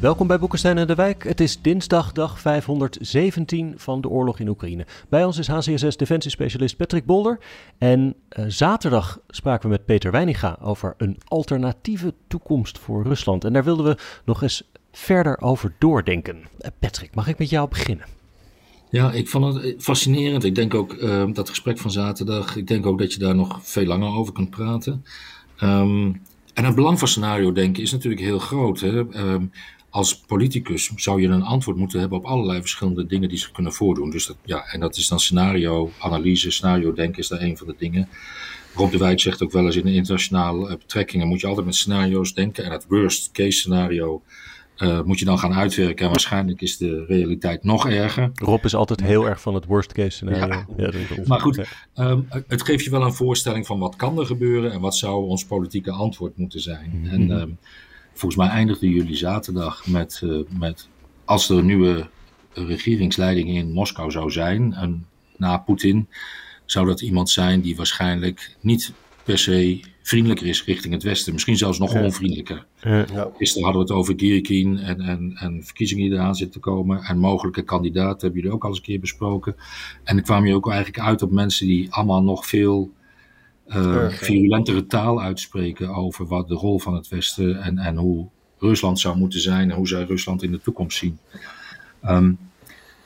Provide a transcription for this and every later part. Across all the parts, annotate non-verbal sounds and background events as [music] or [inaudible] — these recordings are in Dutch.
Welkom bij Boekenstein en de Wijk. Het is dinsdag, dag 517 van de oorlog in Oekraïne. Bij ons is HCSS defensiespecialist Patrick Bolder. En uh, zaterdag spraken we met Peter Weininga over een alternatieve toekomst voor Rusland. En daar wilden we nog eens verder over doordenken. Uh, Patrick, mag ik met jou beginnen? Ja, ik vond het fascinerend. Ik denk ook dat gesprek van zaterdag, ik denk ook dat je daar nog veel langer over kunt praten. Um, en het belang van scenario denken is natuurlijk heel groot. Hè? Um, als politicus zou je een antwoord moeten hebben op allerlei verschillende dingen die zich kunnen voordoen. Dus dat, ja, en dat is dan scenario-analyse, scenario-denken is daar een van de dingen. Rob de Wijk zegt ook wel eens in de internationale betrekkingen moet je altijd met scenario's denken. En het worst case scenario uh, moet je dan gaan uitwerken. En waarschijnlijk is de realiteit nog erger. Rob is altijd heel erg van het worst case scenario. Ja. Ja, maar goed, um, het geeft je wel een voorstelling van wat kan er gebeuren en wat zou ons politieke antwoord moeten zijn. Mm -hmm. En um, volgens mij eindigden jullie zaterdag met, uh, met als er een nieuwe regeringsleiding in Moskou zou zijn, en na Poetin, zou dat iemand zijn die waarschijnlijk niet per se vriendelijker is richting het Westen. Misschien zelfs nog ja. onvriendelijker. Ja. Gisteren hadden we het over Girikin en, en, en verkiezingen die eraan zitten te komen. En mogelijke kandidaten hebben jullie ook al eens een keer besproken. En dan kwam je ook eigenlijk uit op mensen die allemaal nog veel uh, virulentere taal uitspreken over wat de rol van het Westen en, en hoe Rusland zou moeten zijn en hoe zij Rusland in de toekomst zien. Um,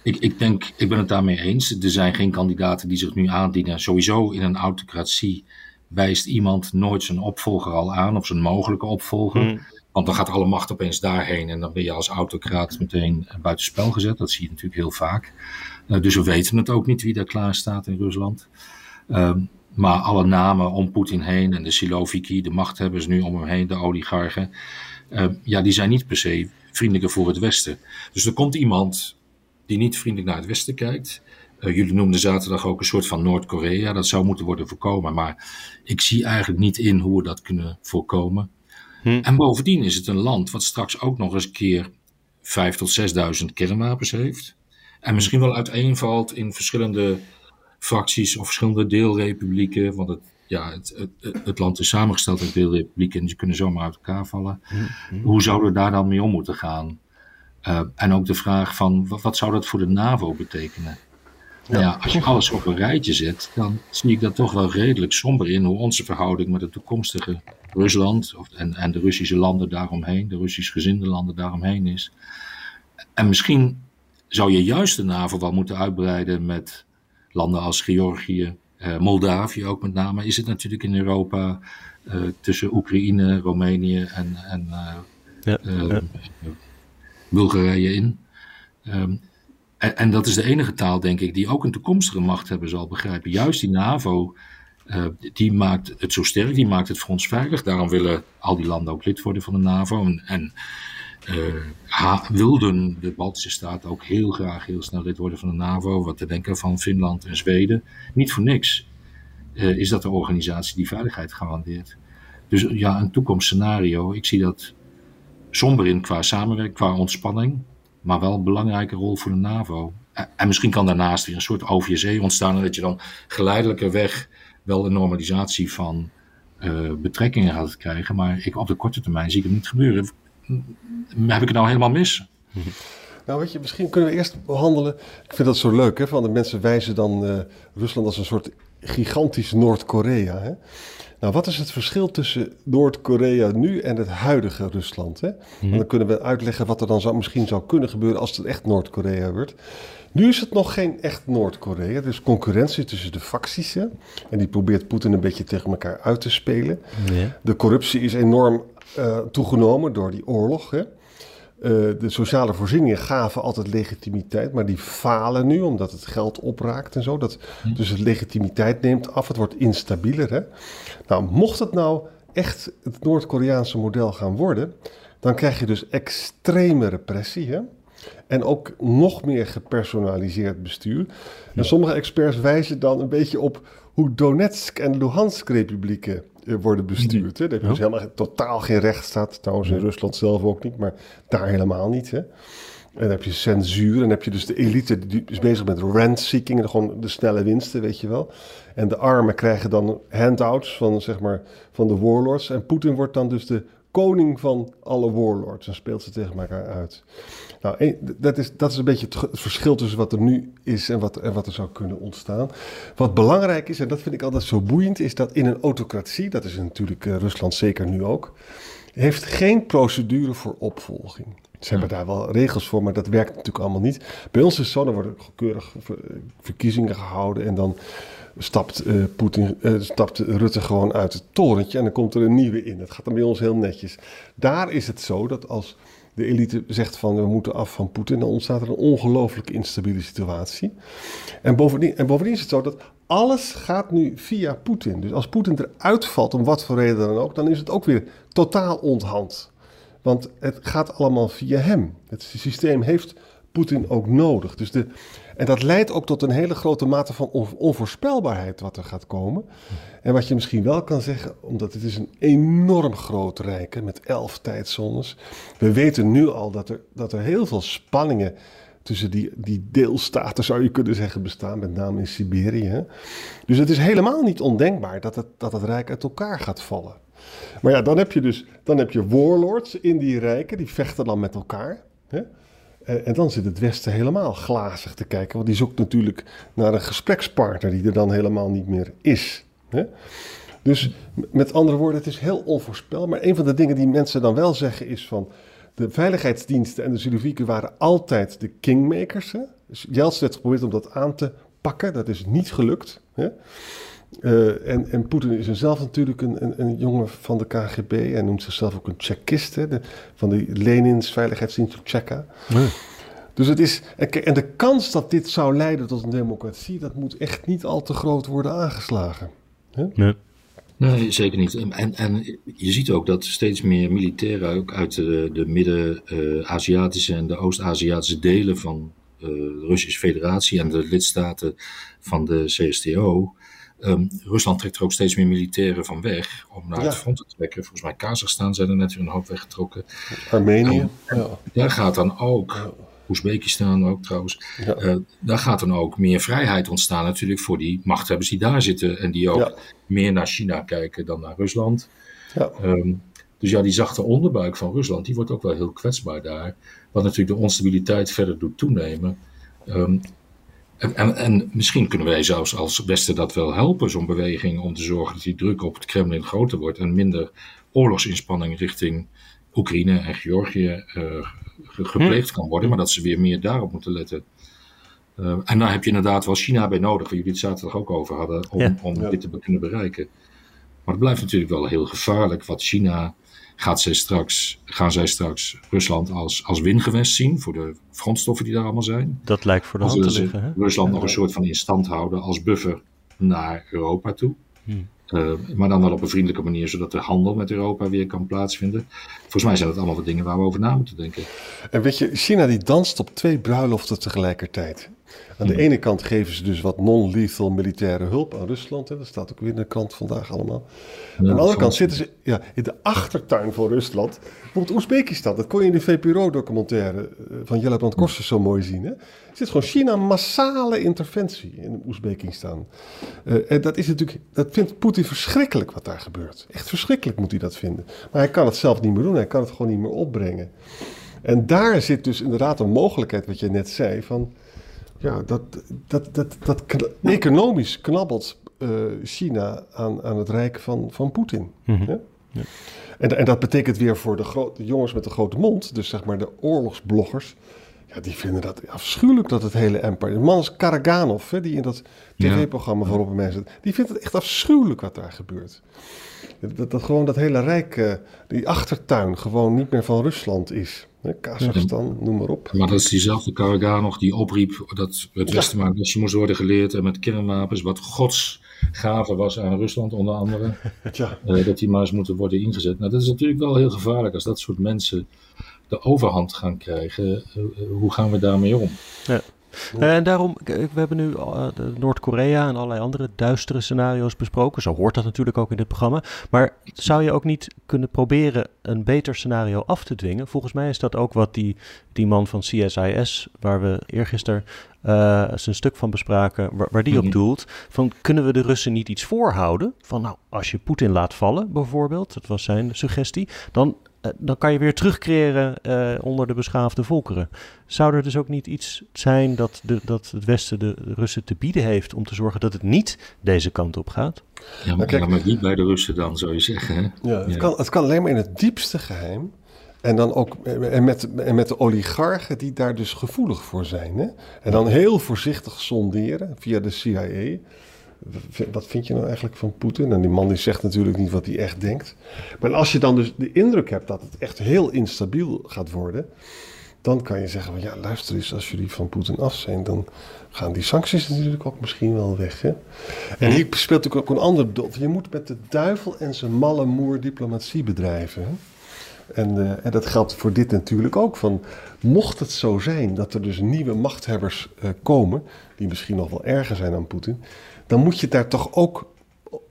ik, ik denk, ik ben het daarmee eens. Er zijn geen kandidaten die zich nu aandienen. Sowieso in een autocratie wijst iemand nooit zijn opvolger al aan of zijn mogelijke opvolger. Mm. Want dan gaat alle macht opeens daarheen en dan ben je als autocraat meteen buitenspel gezet. Dat zie je natuurlijk heel vaak. Uh, dus we weten het ook niet wie daar klaar staat in Rusland. Um, maar alle namen om Poetin heen en de Siloviki, de machthebbers nu om hem heen, de oligarchen, uh, ja, die zijn niet per se vriendelijker voor het Westen. Dus er komt iemand die niet vriendelijk naar het Westen kijkt. Uh, jullie noemden zaterdag ook een soort van Noord-Korea. Dat zou moeten worden voorkomen. Maar ik zie eigenlijk niet in hoe we dat kunnen voorkomen. Hm. En bovendien is het een land wat straks ook nog eens een keer 5 tot 6.000 kernwapens heeft. En misschien wel uiteenvalt in verschillende fracties of verschillende deelrepublieken. Want het, ja, het, het, het land is samengesteld uit deelrepublieken en die kunnen zomaar uit elkaar vallen. Hm. Hoe zouden we daar dan mee om moeten gaan? Uh, en ook de vraag van wat, wat zou dat voor de NAVO betekenen? Nou ja, als je alles op een rijtje zet, dan zie ik dat toch wel redelijk somber in hoe onze verhouding met het toekomstige Rusland of, en, en de Russische landen daaromheen, de Russisch gezinde landen daaromheen is. En misschien zou je juist de NAVO wel moeten uitbreiden met landen als Georgië, eh, Moldavië ook met name. Is het natuurlijk in Europa uh, tussen Oekraïne, Roemenië en, en uh, ja, ja. Bulgarije in. Um, en, en, dat is de enige taal, denk ik, die ook een toekomstige machthebber zal begrijpen. Juist die NAVO, die maakt het zo sterk, die maakt het voor ons veilig. Daarom willen al die landen ook lid worden van de NAVO. En, en uh, wilden de Baltische Staten ook heel graag heel snel lid worden van de NAVO. Wat te denken van Finland en Zweden. Niet voor niks uh, is dat de organisatie die veiligheid garandeert. Dus ja, een toekomstscenario, ik zie dat somber in qua samenwerking, qua ontspanning maar wel een belangrijke rol voor de NAVO. En misschien kan daarnaast weer een soort OVSE ontstaan, dat je dan geleidelijker weg wel een normalisatie van betrekkingen gaat krijgen. Maar ik, op de korte termijn zie ik het niet gebeuren. Heb ik het nou helemaal mis? Nou, weet je, misschien kunnen we eerst behandelen. Ik vind dat zo leuk, hè? Van de mensen wijzen dan uh, Rusland als een soort gigantisch Noord-Korea. Nou, wat is het verschil tussen Noord-Korea nu en het huidige Rusland? Hè? Mm. Dan kunnen we uitleggen wat er dan zou, misschien zou kunnen gebeuren als het echt Noord-Korea wordt. Nu is het nog geen echt Noord-Korea. Er is concurrentie tussen de facties. Hè? En die probeert Poetin een beetje tegen elkaar uit te spelen. Ja. De corruptie is enorm uh, toegenomen door die oorlog. Hè? Uh, de sociale voorzieningen gaven altijd legitimiteit, maar die falen nu omdat het geld opraakt en zo. Dat, hm. Dus de legitimiteit neemt af, het wordt instabieler. Hè? Nou, mocht het nou echt het Noord-Koreaanse model gaan worden, dan krijg je dus extreme repressie. Hè? En ook nog meer gepersonaliseerd bestuur. En sommige experts wijzen dan een beetje op hoe Donetsk en Luhansk republieken eh, worden bestuurd. Hè. Daar heb je dus helemaal totaal geen rechtsstaat. Trouwens in Rusland zelf ook niet, maar daar helemaal niet. Hè. En dan heb je censuur. En dan heb je dus de elite die is bezig met rent-seeking. Gewoon de snelle winsten, weet je wel. En de armen krijgen dan handouts van, zeg maar, van de warlords. En Poetin wordt dan dus de koning van alle warlords. En speelt ze tegen elkaar uit. Nou, dat is, dat is een beetje het, verschil tussen wat er nu is en wat, en wat er zou kunnen ontstaan. Wat belangrijk is, en dat vind ik altijd zo boeiend, is dat in een autocratie, dat is natuurlijk uh, Rusland zeker nu ook, heeft geen procedure voor opvolging. Ze hebben daar wel regels voor, maar dat werkt natuurlijk allemaal niet. Bij ons is zo, dan worden keurig verkiezingen gehouden en dan stapt, uh, Poetin, uh, stapt Rutte gewoon uit het torentje en dan komt er een nieuwe in. Dat gaat dan bij ons heel netjes. Daar is het zo dat als de elite zegt van we moeten af van Poetin, dan ontstaat er een ongelooflijk instabiele situatie. En bovendien, en bovendien is het zo dat alles gaat nu via Poetin. Dus als Poetin eruit valt, om wat voor reden dan ook, dan is het ook weer totaal onthand. Want het gaat allemaal via hem. Het systeem heeft Poetin ook nodig. Dus de, en dat leidt ook tot een hele grote mate van onvoorspelbaarheid wat er gaat komen. En wat je misschien wel kan zeggen, omdat het is een enorm groot rijk met elf tijdzones. We weten nu al dat er, dat er heel veel spanningen tussen die, die deelstaten, zou je kunnen zeggen, bestaan, met name in Siberië. Dus het is helemaal niet ondenkbaar dat het, dat het rijk uit elkaar gaat vallen. Maar ja, dan heb je dus dan heb je warlords in die rijken, die vechten dan met elkaar. Hè? Eh, en dan zit het Westen helemaal glazig te kijken, want die zoekt natuurlijk naar een gesprekspartner die er dan helemaal niet meer is. Hè? Dus met andere woorden, het is heel onvoorspelbaar. Maar een van de dingen die mensen dan wel zeggen is van... de veiligheidsdiensten en de Sudovieken waren altijd de kingmakers. Hè? Dus heeft geprobeerd om dat aan te pakken. Dat is niet gelukt. Hè? Uh, en, en Poetin is zelf natuurlijk een, een, een, jongen van de KGB. Hij noemt zichzelf ook een Tsjechist, van de Lenins veiligheidsdienst Tsjeka. Nee. Dus het is. En de kans dat dit zou leiden tot een democratie, dat moet echt niet al te groot worden aangeslagen. Nee. Nee, zeker niet. En, en je ziet ook dat steeds meer militairen ook uit de, de Midden-Aziatische en de Oost-Aziatische delen van uh, de Russische Federatie en de lidstaten van de CSTO Um, Rusland trekt er ook steeds meer militairen van weg om naar het front te trekken. Volgens mij Kazachstan zijn er net weer een hoop weggetrokken. Armenië. ja. Daar gaat dan ook, ja. Oezbekistan ook trouwens, uh, daar gaat dan ook meer vrijheid ontstaan natuurlijk voor die machthebbers die daar zitten. En die ook meer naar China kijken dan naar Rusland. Um, dus ja, die zachte onderbuik van Rusland, die wordt ook wel heel kwetsbaar daar. Wat natuurlijk de onstabiliteit verder doet toenemen. Um, en, en, en, misschien kunnen wij zelfs als Westen dat wel helpen, zo'n beweging, om te zorgen dat die druk op het Kremlin groter wordt en minder oorlogsinspanning richting Oekraïne en Georgië uh, gepleegd hm. kan worden, maar dat ze weer meer daarop moeten letten. Uh, en daar heb je inderdaad wel China bij nodig, waar jullie het zaterdag ook over hadden, om, om dit te kunnen bereiken. Maar het blijft natuurlijk wel heel gevaarlijk wat China gaat zij straks, gaan zij straks Rusland als, als wingewest zien voor de grondstoffen die daar allemaal zijn. Dat lijkt voor de hand te liggen. Hè? Rusland nog een soort van in stand houden als buffer naar Europa toe. Hmm. Uh, maar dan wel op een vriendelijke manier, zodat de handel met Europa weer kan plaatsvinden. Volgens mij zijn dat allemaal wat dingen waar we over na moeten denken. En weet je, China die danst op twee bruiloften tegelijkertijd. Aan de ene kant geven ze dus wat non-lethal militaire hulp aan Rusland. Hè. Dat staat ook weer in de krant vandaag allemaal. aan de andere kant zitten ze ja, in de achtertuin van Rusland. Bijvoorbeeld Oezbekistan. Dat kon je in de VPRO-documentaire eh, van Jelle Brand Korsen zo mooi zien. Hè. Er zit gewoon China massale interventie in Oezbekistan. Uh, en dat is natuurlijk, dat vindt Poetin verschrikkelijk wat daar gebeurt. Echt verschrikkelijk moet hij dat vinden. Maar hij kan het zelf niet meer doen. Hij kan het gewoon niet meer opbrengen. En daar zit dus inderdaad een mogelijkheid, wat je net zei, van ja, dat, dat, dat, dat economisch knabbelt uh, China aan, aan het rijk van, van Poetin. Mm ja? ja? En, en dat betekent weer voor de, grote jongens met de grote mond, dus zeg maar de oorlogsbloggers, ja, die vinden dat afschuwelijk dat het hele empire. De man is Karaganov, hè, die in dat tv-programma ja. voorop mensen, die vindt het echt afschuwelijk wat daar gebeurt. Dat, dat gewoon dat hele rijk, uh, die achtertuin, gewoon niet meer van Rusland is. Kazachstan, noem maar op. Maar dat is diezelfde Karaganov die opriep dat het Westen maar je moest worden geleerd en met kernwapens, wat gods gave was aan Rusland onder andere, [laughs] ja. uh, dat die maar eens moeten worden ingezet. Nou, dat is natuurlijk wel heel gevaarlijk als dat soort mensen de overhand gaan krijgen, hoe gaan we daarmee om? Ja. Eh, en daarom, we hebben nu Noord-Korea en allerlei andere duistere scenario's besproken. Zo hoort dat natuurlijk ook in dit programma. Maar zou je ook niet kunnen proberen een beter scenario af te dwingen? Volgens mij is dat ook wat die, die man van CSIS, waar we eergisteren uh, zijn stuk van bespraken, waar, waar die op mhm. doelt. Van kunnen we de Russen niet iets voorhouden? Van nou, als je Poetin laat vallen bijvoorbeeld, dat was zijn suggestie, dan eh, dan kan je weer terugcreëren uh, onder de beschaafde volkeren. Zou er dus ook niet iets zijn dat, de, dat het Westen de Russen te bieden heeft om te zorgen dat het niet deze kant op gaat? Ja, maar, kijk, maar niet bij de Russen dan, zou je zeggen. Hè? Ja, het, Kan, het kan alleen maar in het diepste geheim. En dan ook en met, en met de oligarchen die daar dus gevoelig voor zijn. Hè? En dan heel voorzichtig sonderen via de CIA wat vind je nou eigenlijk van Poetin? En die man die zegt natuurlijk niet wat hij echt denkt. Maar als je dan dus de indruk hebt dat het echt heel instabiel gaat worden, dan kan je zeggen van ja, luister eens, als jullie van Poetin af zijn, dan gaan die sancties natuurlijk ook misschien wel weg. Hè? En hier speelt natuurlijk ook een ander doel. Je moet met de duivel en zijn malle moer diplomatie bedrijven. Hè? En, uh, en, dat geldt voor dit natuurlijk ook. Van, mocht het zo zijn dat er dus nieuwe machthebbers uh, komen, die misschien nog wel erger zijn dan Poetin, dan moet je daar toch ook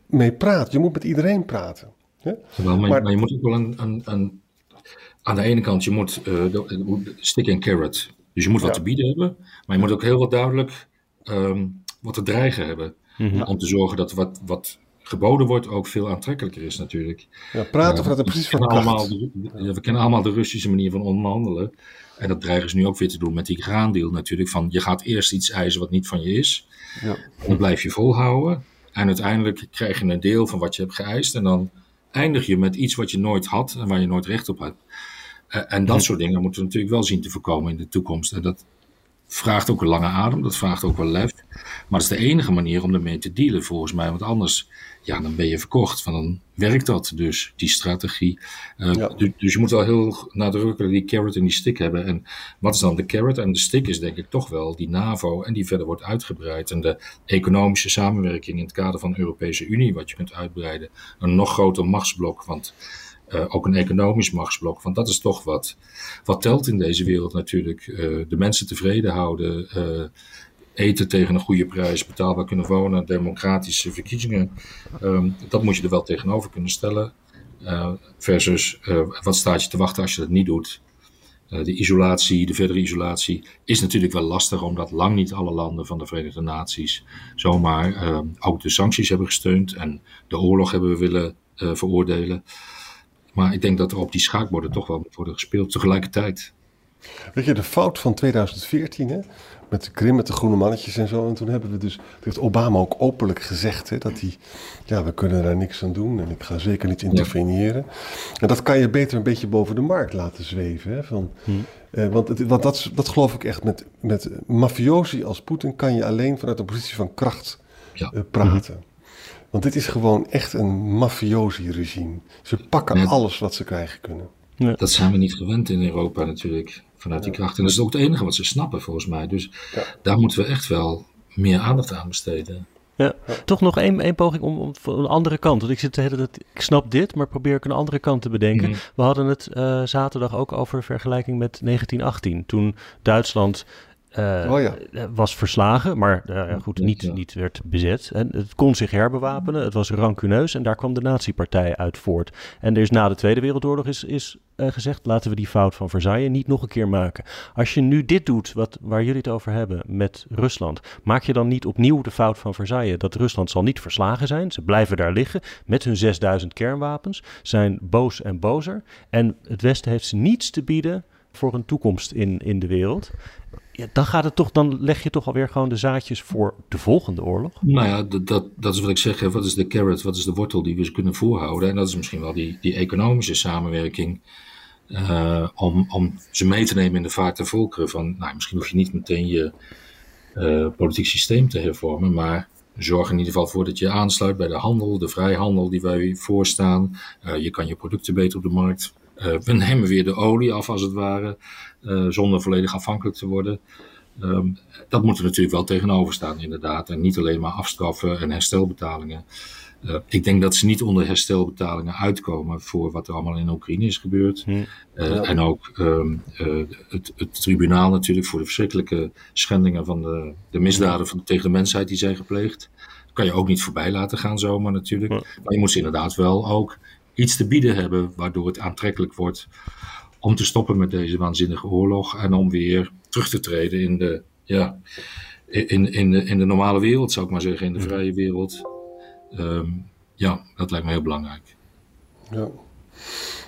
mee praten. Je moet met iedereen praten. Hè? maar, maar, je moet ook wel een, een, een, aan de ene kant, je moet uh, stick en carrot. Dus je moet wat te bieden hebben, maar je moet ook heel wat duidelijk um, wat te dreigen hebben. Mhm. Om te zorgen dat wat, wat geboden wordt ook veel aantrekkelijker is natuurlijk. Ja, praten uh, vanuit precies van allemaal We kennen allemaal de Russische manier van onderhandelen. En dat dreigen ze nu ook weer te doen met die graandeel natuurlijk. Van je gaat eerst iets eisen wat niet van je is. Ja. Dan blijf je volhouden. En uiteindelijk krijg je een deel van wat je hebt geëist. En dan eindig je met iets wat je nooit had en waar je nooit recht op had. Uh, en dat soort dingen moeten we natuurlijk wel zien te voorkomen in de toekomst. En dat, vraagt ook een lange adem, dat vraagt ook wel lef. Maar dat is de enige manier om ermee te dealen volgens mij. Want anders, ja, dan ben je verkocht. Van dan werkt dat dus, die strategie. Uh, dus, dus, je moet wel heel nadrukkelijk die carrot en die stick hebben. En wat is dan de carrot? En de stick is denk ik toch wel die NAVO en die verder wordt uitgebreid. En de economische samenwerking in het kader van de Europese Unie, wat je kunt uitbreiden. Een nog groter machtsblok, want... Uh, ook een economisch machtsblok. Want dat is toch wat, wat telt in deze wereld natuurlijk. Uh, de mensen tevreden houden, uh, eten tegen een goede prijs, betaalbaar kunnen wonen, democratische verkiezingen. Um, dat moet je er wel tegenover kunnen stellen. versus wat staat je te wachten als je dat niet doet. de isolatie, de verdere isolatie, is natuurlijk wel lastig, omdat lang niet alle landen van de Verenigde Naties zomaar ehm, ook de sancties hebben gesteund en de oorlog hebben willen veroordelen. Maar ik denk dat er op die schaakborden toch wel moet worden gespeeld tegelijkertijd. Weet je, de fout van 2014, hè? met de Krim, met de groene mannetjes en zo. En toen hebben we dus, heeft Obama ook openlijk gezegd, hè, dat hij, ja, we kunnen daar niks aan doen en ik ga zeker niet interveneren. En dat kan je beter een beetje boven de markt laten zweven. Hè, van, hm. eh, want het, want dat, dat geloof ik echt, met, met mafiosi als Poetin kan je alleen vanuit een positie van kracht ja. uh, praten. Want dit is gewoon echt een mafiosi-regime. Ze pakken alles wat ze krijgen kunnen. Ja. Dat zijn we niet gewend in Europa natuurlijk, vanuit die kracht. En dat is ook het enige wat ze snappen volgens mij. Dus daar moeten we echt wel meer aandacht aan besteden. Ja. Toch nog één, één poging om, om van een andere kant. Want ik zit dat ik snap dit, maar probeer ik een andere kant te bedenken. Mhm. We hadden het uh, zaterdag ook over vergelijking met 1918. Toen Duitsland uh, oh ja. Eh, was verslagen, maar uh, goed, niet, niet werd bezet. En het kon zich herbewapenen, het was rancuneus en daar kwam de nazi-partij uit voort. En er is na de Tweede Wereldoorlog is, is uh, gezegd, laten we die fout van Versailles niet nog een keer maken. Als je nu dit doet, wat, waar jullie het over hebben met Rusland, maak je dan niet opnieuw de fout van Versailles? Dat Rusland zal niet verslagen zijn, ze blijven daar liggen met hun 6000 kernwapens, zijn boos en bozer. En het Westen heeft ze niets te bieden voor een toekomst in, in de wereld ja, dan gaat het toch, dan leg je toch alweer gewoon de zaadjes voor de volgende oorlog. Nou ja, dat, dat, is wat ik zeg. Wat is de carrot, wat is de wortel die we kunnen voorhouden? En dat is misschien wel die, die economische samenwerking. Uh, om, om ze mee te nemen in de vaart der volkeren. Van, nou, misschien hoef je niet meteen je uh, politiek systeem te hervormen, maar zorg in ieder geval voor dat je aansluit bij de handel, de vrijhandel die wij voorstaan. Uh, je kan je producten beter op de markt. We [laughs] nemen weer de olie af, als het ware. Eh, zonder volledig afhankelijk te worden. Um, dat moet er natuurlijk wel tegenover staan, inderdaad. En niet alleen maar afstraffen en herstelbetalingen. Uh, ik denk dat ze niet onder herstelbetalingen uitkomen voor wat er allemaal in Oekraïne is gebeurd. Hm. Uh, En ook um, uh, het, het, tribunaal natuurlijk voor de verschrikkelijke schendingen van de, de misdaden van, tegen de mensheid die zijn gepleegd. Dat kan je ook niet voorbij laten gaan zomaar natuurlijk. Maar je moet inderdaad wel ook iets te bieden hebben waardoor het aantrekkelijk wordt om te stoppen met deze waanzinnige oorlog en om weer terug te treden in de, ja, in, in, de, in de normale wereld, zou ik maar zeggen, in de vrije wereld. Um, ja, dat lijkt me heel belangrijk. Ja.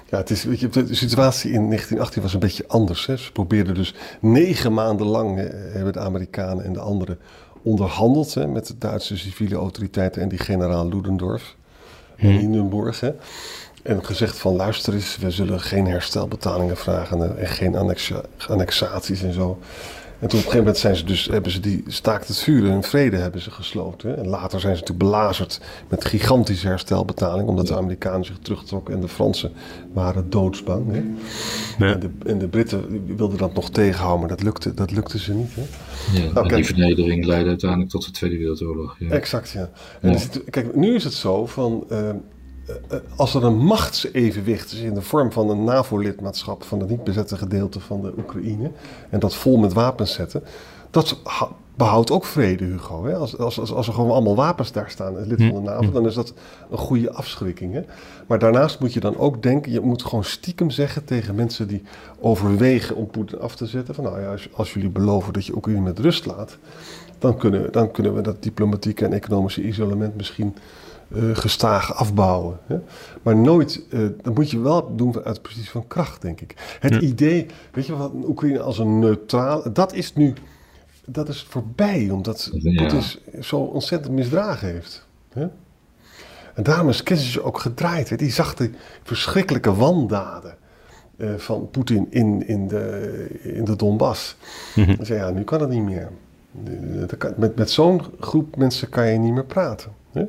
Ja, het is, weet je, de situatie in 1918 was een beetje anders. Hè. Ze probeerden dus negen maanden lang, eh, hebben de Amerikanen en de anderen onderhandeld hè, met de Duitse civiele autoriteiten en die generaal Ludendorff in hmm. Hindenburg. Hè. En gezegd van luister eens, we zullen geen herstelbetalingen vragen en geen annexaties en zo. En toen op een gegeven moment zijn ze dus, hebben ze die staakt het vuur en vrede hebben ze gesloten. En later zijn ze natuurlijk belazerd met gigantische herstelbetalingen, omdat de Amerikanen zich terugtrokken en de Fransen waren doodsbang. Hè? Ja. En, de, en, de, Britten wilden dat nog tegenhouden, maar dat lukte, dat lukte ze niet. Hè? Ja, nou, die vernedering leidde uiteindelijk tot de Tweede Wereldoorlog. Ja. Exact, ja. En kijk, nu is het zo van. Uh, eh, als er een machtsevenwicht is in de vorm van een NAVO-lidmaatschap van het niet bezette gedeelte van de Oekraïne en dat vol met wapens zetten, dat behoudt ook vrede, Hugo. Hè? Als, als, als, er gewoon allemaal wapens daar staan, lid van de hm. NAVO, dan is dat een goede afschrikking. Hè? Maar daarnaast moet je dan ook denken, je moet gewoon stiekem zeggen tegen mensen die overwegen om Poetin af te zetten, van nou ja, als, als jullie beloven dat je Oekraïne met rust laat, dan kunnen, dan kunnen we dat diplomatieke en economische isolement misschien uh, gestaag afbouwen. Hè? Maar nooit, uh, dat moet je wel doen uit precies van kracht, denk ik. Het idee, weet je wat, Oekraïne als een neutraal, dat is nu, dat is voorbij, omdat ja. Poetin zo ontzettend misdragen heeft. Hè? En daarom is Kissinger ook gedraaid. Hè? Die zag de verschrikkelijke wandaden uh, van Poetin in, in, de, in de Donbass. Mm -hmm. zei, ja, nu kan het niet meer. Met, met zo'n groep mensen kan je niet meer praten. Hè?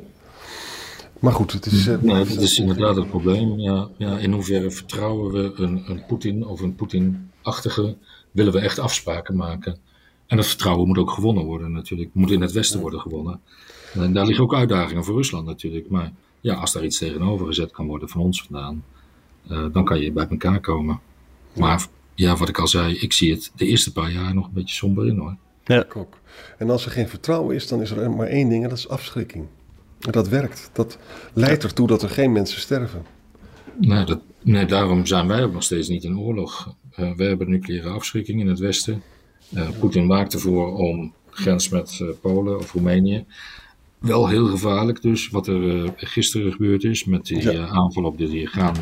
Maar goed, het is... Uh, nee, dat is inderdaad het probleem. Ja, ja, in hoeverre vertrouwen we een, een Poetin of een Poetin-achtige... willen we echt afspraken maken. En dat vertrouwen moet ook gewonnen worden natuurlijk. Moet in het Westen worden gewonnen. En daar liggen ook uitdagingen voor Rusland natuurlijk. Maar ja, als daar iets tegenover gezet kan worden van ons vandaan... Uh, dan kan je bij elkaar komen. Maar ja, wat ik al zei, ik zie het de eerste paar jaar nog een beetje somber in hoor. Ja. ook. En als er geen vertrouwen is, dan is er maar één ding en dat is afschrikking. Dat werkt. Dat leidt ertoe dat er geen mensen sterven. Nee, dat, nee daarom zijn wij ook nog steeds niet in oorlog. Uh, we hebben nucleaire afschrikking in het Westen. Uh, Poetin waakt ervoor om grens met uh, Polen of Roemenië. Wel heel gevaarlijk dus, wat er gisteren gebeurd is met die aanval op de Diergaan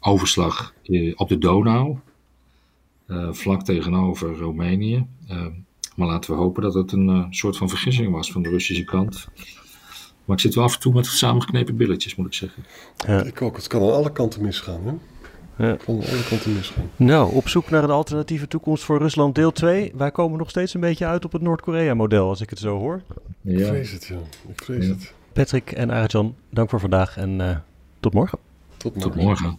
overslag op de Donau. vlak tegenover Roemenië. maar laten we hopen dat het een soort van vergissing was van de Russische kant. Maar ik zit wel af en toe met samengeknepen billetjes, moet ik zeggen. Ja. Ik ook. Het kan aan alle kanten misgaan, hè? Ja. Van alle kanten misgaan. Nou, op zoek naar een alternatieve toekomst voor Rusland deel 2. Wij komen nog steeds een beetje uit op het Noord-Korea-model, als ik het zo hoor. Ja. Ik vrees het, ja. Ik vrees het. Patrick en Arjan, dank voor vandaag en uh, tot morgen. Tot morgen. Tot morgen.